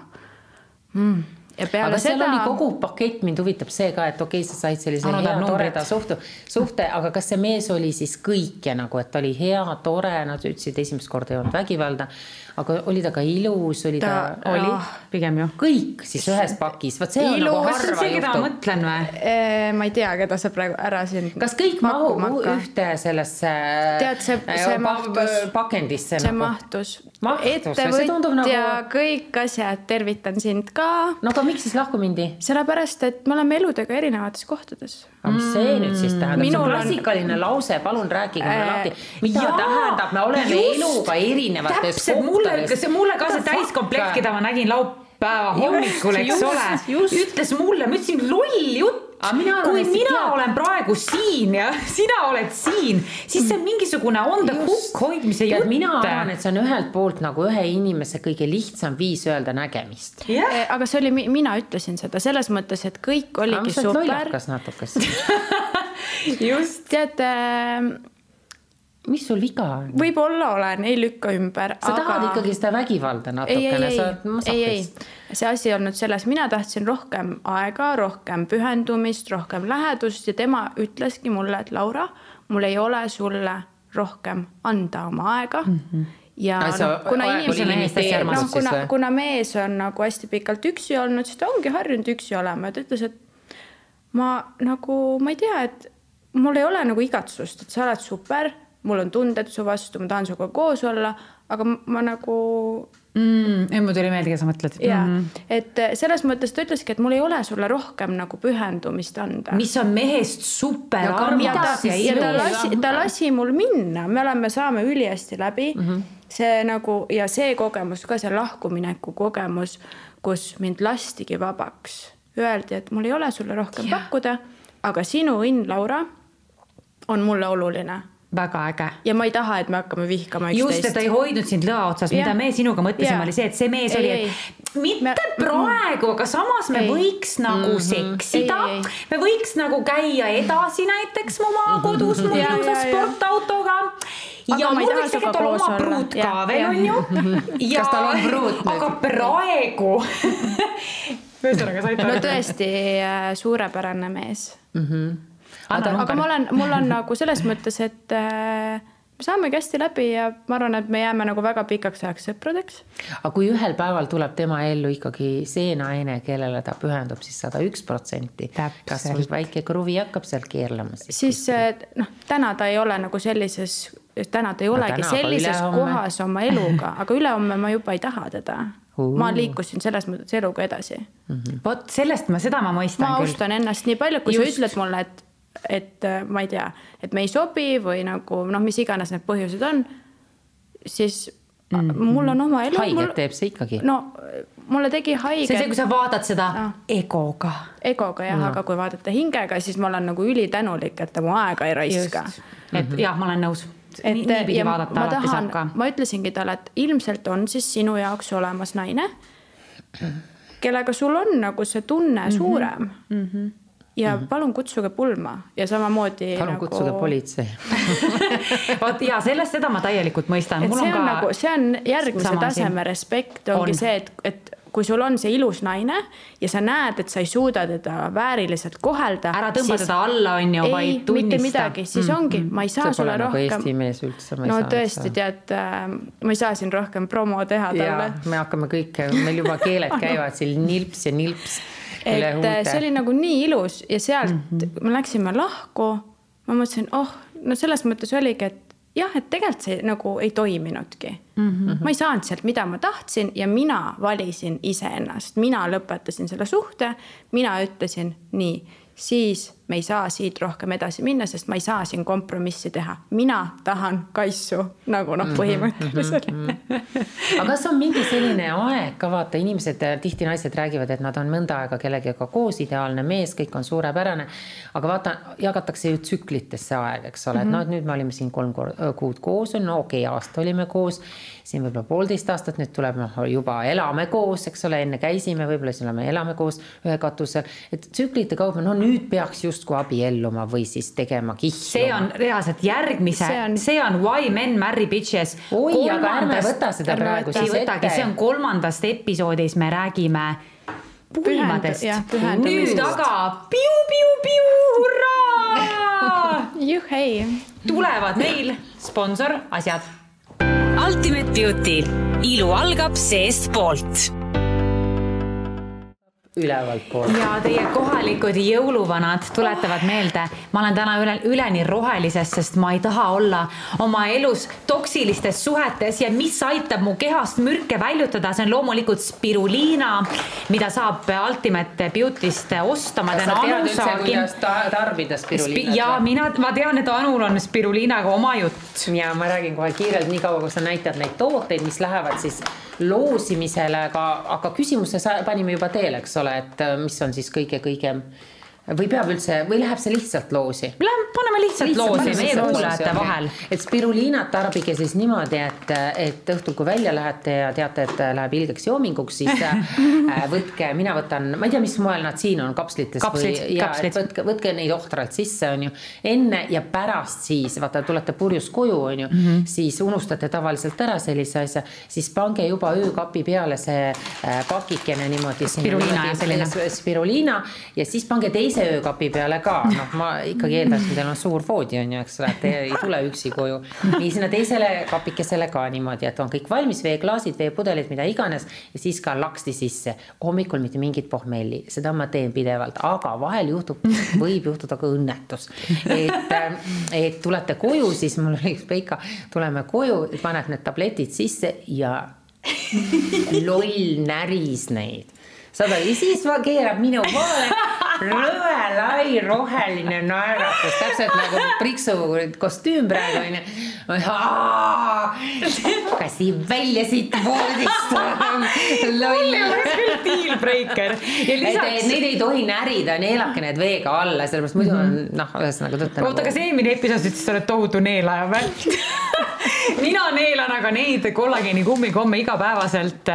-hmm. Mm aga seal seda... oli kogu pakett, mind huvitab see ka, et okei okay,, sa said sellise Anna, hea toreda suhte, suhte, aga kas see mees oli siis kõike nagu, et ta oli hea, tore, nad ütlesid esimest korda ei olnud vägivalda aga oli ta ka ilus, oli ta, ta...? oli oh, pigem ju. kõik siis ühes pakis, vot see ilus, on nagu harva see, juhtub. mõtlen või? ma ei tea, keda sa praegu ära siin. kas kõik mahub ühte sellesse? tead, see, see mahtus. pakendisse. see nagu. mahtus, ettevõtja nagu..., kõik asjad, tervitan sind ka. no aga miks siis lahku mindi? sellepärast, et me oleme eludega erinevates kohtades. aga mis see nüüd siis tähendab? see on klassikaline on... lause, palun rääkige mulle äh, lahti. mida jaa, tähendab, me oleme just, eluga erinevates kohtades? Mulle ka see täiskomplekt, keda ma nägin laupäeva hommikul, eks ole, ütles mulle, ma ütlesin loll jutt Mina kui mina tead... olen praegu siin ja [laughs] sina oled siin, siis see on mingisugune on the hook hoidmise jutt. mina arvan, et see on ühelt poolt nagu ühe inimese kõige lihtsam viis öelda nägemist. Yeah.. aga see oli, mina ütlesin seda selles mõttes, et kõik oligi super. lollakas natukese? [laughs] Just. tead äh, mis sul viga on? võib-olla olen, ei lükka ümber. sa aga... tahad ikkagi seda vägivalda natukene, sa oled masokist. see asi on nüüd selles, mina tahtsin rohkem aega, rohkem pühendumist, rohkem lähedust ja tema ütleski mulle, et Laura, mul ei ole sulle rohkem anda oma aega mm. -hmm ja no, kuna inimesed, noh, kuna, kuna mees on nagu hästi pikalt üksi olnud, siis ta ongi harjunud üksi olema ja ta ütles, et ma nagu, ma ei tea, et mul ei ole nagu igatsust, et sa oled super mul on tunded su vastu, ma tahan sinuga koos olla, aga ma, nagu mm,. ei, mul tuli meelde, keda sa mõtled. ja mm, -hmm. et äh, selles mõttes ta ütleski, et mul ei ole sulle rohkem nagu pühendumist anda. mis on mehest super armas ja, ja ta lasi, ta lasi mul minna, me oleme, saame ülihästi läbi mm. -hmm. see nagu ja see kogemus ka, see lahkumineku kogemus, kus mind lastigi vabaks, öeldi, et mul ei ole sulle rohkem ja. pakkuda, aga sinu õnn, Laura, on mulle oluline väga äge. ja ma ei taha, et me hakkame vihkama üksteist. just, et ta ei hoidnud sind lõa otsas, mida me sinuga mõtlesime, oli see, et see mees ei, oli, et mitte me, praegu, aga samas me ei. võiks nagu mm -hmm. seksida. me võiks nagu käia edasi näiteks oma mhm. kodus mu ilusa sportautoga. ja mul võiks tegelikult olla oma pruut ka veel, onju. [laughs] kas tal on pruut nüüd? aga praegu [laughs] ühesõnaga saite aru. no tõesti äh, suurepärane mees mm. -hmm aga, aga ma olen, mul on nagu selles mõttes, et äh, me saamegi hästi läbi ja ma arvan, et me jääme nagu väga pikaks ajaks sõpradeks. aga kui ühel päeval tuleb tema ellu ikkagi see naine, kellele ta pühendub siis sada üks protsenti, kas sul väike kruvi hakkab seal keerlema siis? siis äh, noh, täna ta ei ole nagu sellises, täna ta ei olegi no, sellises kohas oma eluga, aga ülehomme ma juba ei taha teda Uh. ma liikusin selles mõttes eluga edasi mm -hmm.. vot sellest ma, seda ma mõistan ma küll. ma austan ennast nii palju, kui Just. sa ütled mulle, et et äh, ma ei tea, et me ei sobi või nagu noh, mis iganes need põhjused on, siis mm -hmm. mul on oma elu. haiget mul... teeb see ikkagi. no mulle tegi haiget. see on see, kui sa vaatad seda no. egoga. egoga jah no., aga kui vaadata hingega, siis ma olen nagu ülitänulik, et ta mu aega ei raiska. et mm -hmm. jah, ma olen nõus. et niipidi vaadata ma alati tahan, saab ka. ma ütlesingi talle, et ilmselt on siis sinu jaoks olemas naine, kellega sul on nagu see tunne mm -hmm. suurem mm. -hmm ja mm -hmm. palun kutsuge pulma ja samamoodi. palun nagu... kutsuge politsei [laughs] vot ja sellest, seda ma täielikult mõistan. see on, on ka... nagu, see on järgmise taseme respekt ongi on. see, et, et kui sul on see ilus naine ja sa näed, et sa ei suuda teda vääriliselt kohelda. ära tõmba siis... teda alla, on ju, vaid tunnista. mitte midagi, siis mm -hmm. ongi, ma ei saa see sulle nagu rohkem. Eesti mees üldse. no tõesti, tead äh,, ma ei saa siin rohkem promo teha talle. me hakkame kõik, meil juba keeled [laughs] käivad siin nilps ja nilps et see oli nagu nii ilus ja sealt mm -hmm. me läksime lahku. ma mõtlesin, oh, no selles mõttes oligi, et jah, et tegelikult see nagu ei toiminudki mm. -hmm. ma ei saanud sealt, mida ma tahtsin ja mina valisin iseennast, mina lõpetasin selle suhte, mina ütlesin nii, siis me ei saa siit rohkem edasi minna, sest ma ei saa siin kompromissi teha. mina tahan kaisu nagu noh, mhm, põhimõtteliselt mm. -hmm. aga kas on mingi selline aeg ka vaata, inimesed tihti naised räägivad, et nad on mõnda aega kellegagi koos, ideaalne mees, kõik on suurepärane. aga vaata, jagatakse ju tsüklitesse aeg, eks ole mm, -hmm. et noh, et nüüd me olime siin kolm kuud koos, no okei okay,, aasta olime koos. siin võib-olla poolteist aastat, nüüd tuleb noh, juba elame koos, eks ole, enne käisime, võib-olla siis oleme, elame koos ühe katuse. et tsüklite kaupa, no nüüd peaks just justkui abielluma või siis tegema kihlu. see on reaalselt järgmise, see on, Why men marry bitches. oi, aga ärme võta seda praegu siis ette. see on kolmandast episoodis, me räägime pulmadest. nüüd aga piu-piu-piu, hurraa [laughs] juhhei. tulevad meil sponsor asjad. Ultimate Beauty, ilu algab seestpoolt ülevalt poolt. ja teie kohalikud jõuluvanad tuletavad meelde, ma olen täna üle, üleni rohelises, sest ma ei taha olla oma elus toksilistes suhetes ja mis aitab mu kehast mürke väljutada, see on loomulikult spiruliina, mida saab Ultimate Beauty'st osta. kas sa tead üldse, kuidas ta tarbida spiruliinat? ja mina, ma tean, et Anul on spiruliinaga oma jutt. ja ma räägin kohe kiirelt, niikaua kui sa näitad neid tooteid, mis lähevad siis loosimisele, aga, aga küsimuse panime juba teele, eks ole, et mis on siis kõige-kõige või peab üldse või läheb see lihtsalt loosi? Läheb, paneme lihtsalt, lihtsalt loosi meie kuulajate vahel. et spiruliinat tarbige siis niimoodi, et, et õhtul, kui välja lähete ja teate, et läheb ilgeks joominguks, siis [laughs] äh, võtke, mina võtan, ma ei tea, mis moel nad siin on, kapslites kapslid, või ja võtke, võtke neid ohtralt sisse, on ju. enne ja pärast siis vaata, tulete purjus koju, on ju mm, -hmm. siis unustate tavaliselt ära sellise asja, siis pange juba öökapi peale see äh, pakikene niimoodi. spiruliina ja selline. spiruliina ja siis pange teise teise öökapi peale ka, noh, ma ikkagi eeldan, et teil on suur voodi on ju, eks ole, et te ei tule üksi koju. nii sinna teisele kapikesele ka niimoodi, et on kõik valmis, veeklaasid, veepudelid, mida iganes ja siis ka laksti sisse. hommikul mitte mingit pohmelli, seda ma teen pidevalt, aga vahel juhtub, võib juhtuda ka õnnetus. et, et tulete koju, siis mul oli üks Peika, tuleme koju, paned need tabletid sisse ja loll näris neid saad aru, ja siis keerab minu poole rõve lai roheline naeratus, täpselt nagu Priksu kostüüm praegu onju. kas siin välja siit voodist loll. oleks küll dealbreaker. Lisaks... Neid ei tohi närida, neelake need veega alla, sellepärast muidu on mhm. noh, ühesõnaga tõtta. oota nagu..., kas eelmine episood ütles, sa oled tohutu neelaja või [laughs] mina aga neid kollageeni kummikomme igapäevaselt.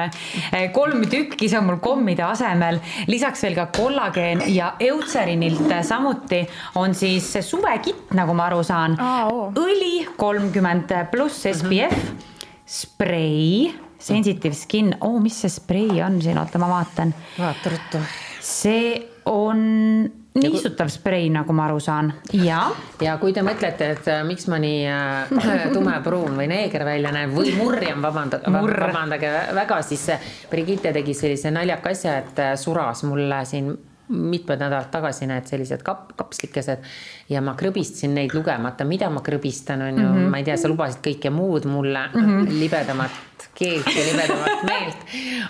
kolm tükki, see on mul kommide asemel, lisaks veel ka kollageen ja Eutserinilt samuti on siis suvekitt, nagu ma aru saan oh.. õli kolmkümmend pluss SPF mm, -hmm. sprei, sensitive skin, oh,, mis see sprei on siin, oota, ma vaatan. vaata ruttu. see on niisutav sprei, nagu ma aru saan, ja. ja kui te mõtlete, et äh, miks ma nii äh, [laughs] tumepruun või neeger välja näen või murjam, vabandage Murr., vabandage väga, siis Brigitte tegi sellise naljaka asja, et äh, suras mulle siin mitmed nädalad tagasi need sellised kap-, kapslikesed ja ma krõbistasin neid lugemata, mida ma krõbistan, on ju mm, -hmm. ma ei tea, sa lubasid kõike muud mulle mm, -hmm. libedamat keelt ja libedamat meelt.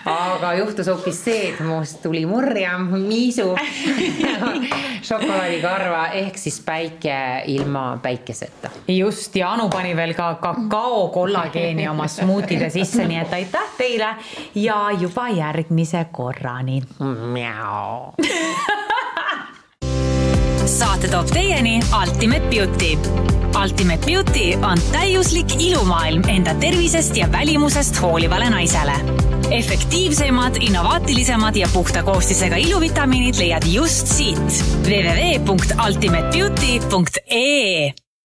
aga juhtus hoopis see, et must tuli murjam, miisu [laughs] šokolaadikarva ehk siis päike ilma päikeseta. just ja Anu pani veel ka kakao kollageeni oma smuutide sisse, nii et aitäh teile ja juba järgmise korrani. [laughs] saate toob teieni Ultimate Beauty. Ultimate Beauty on täiuslik ilumaailm enda tervisest ja välimusest hoolivale naisele. efektiivsemad, innovaatilisemad ja puhta koostisega iluvitamiinid leiad just siit www.ultimatebeauty.ee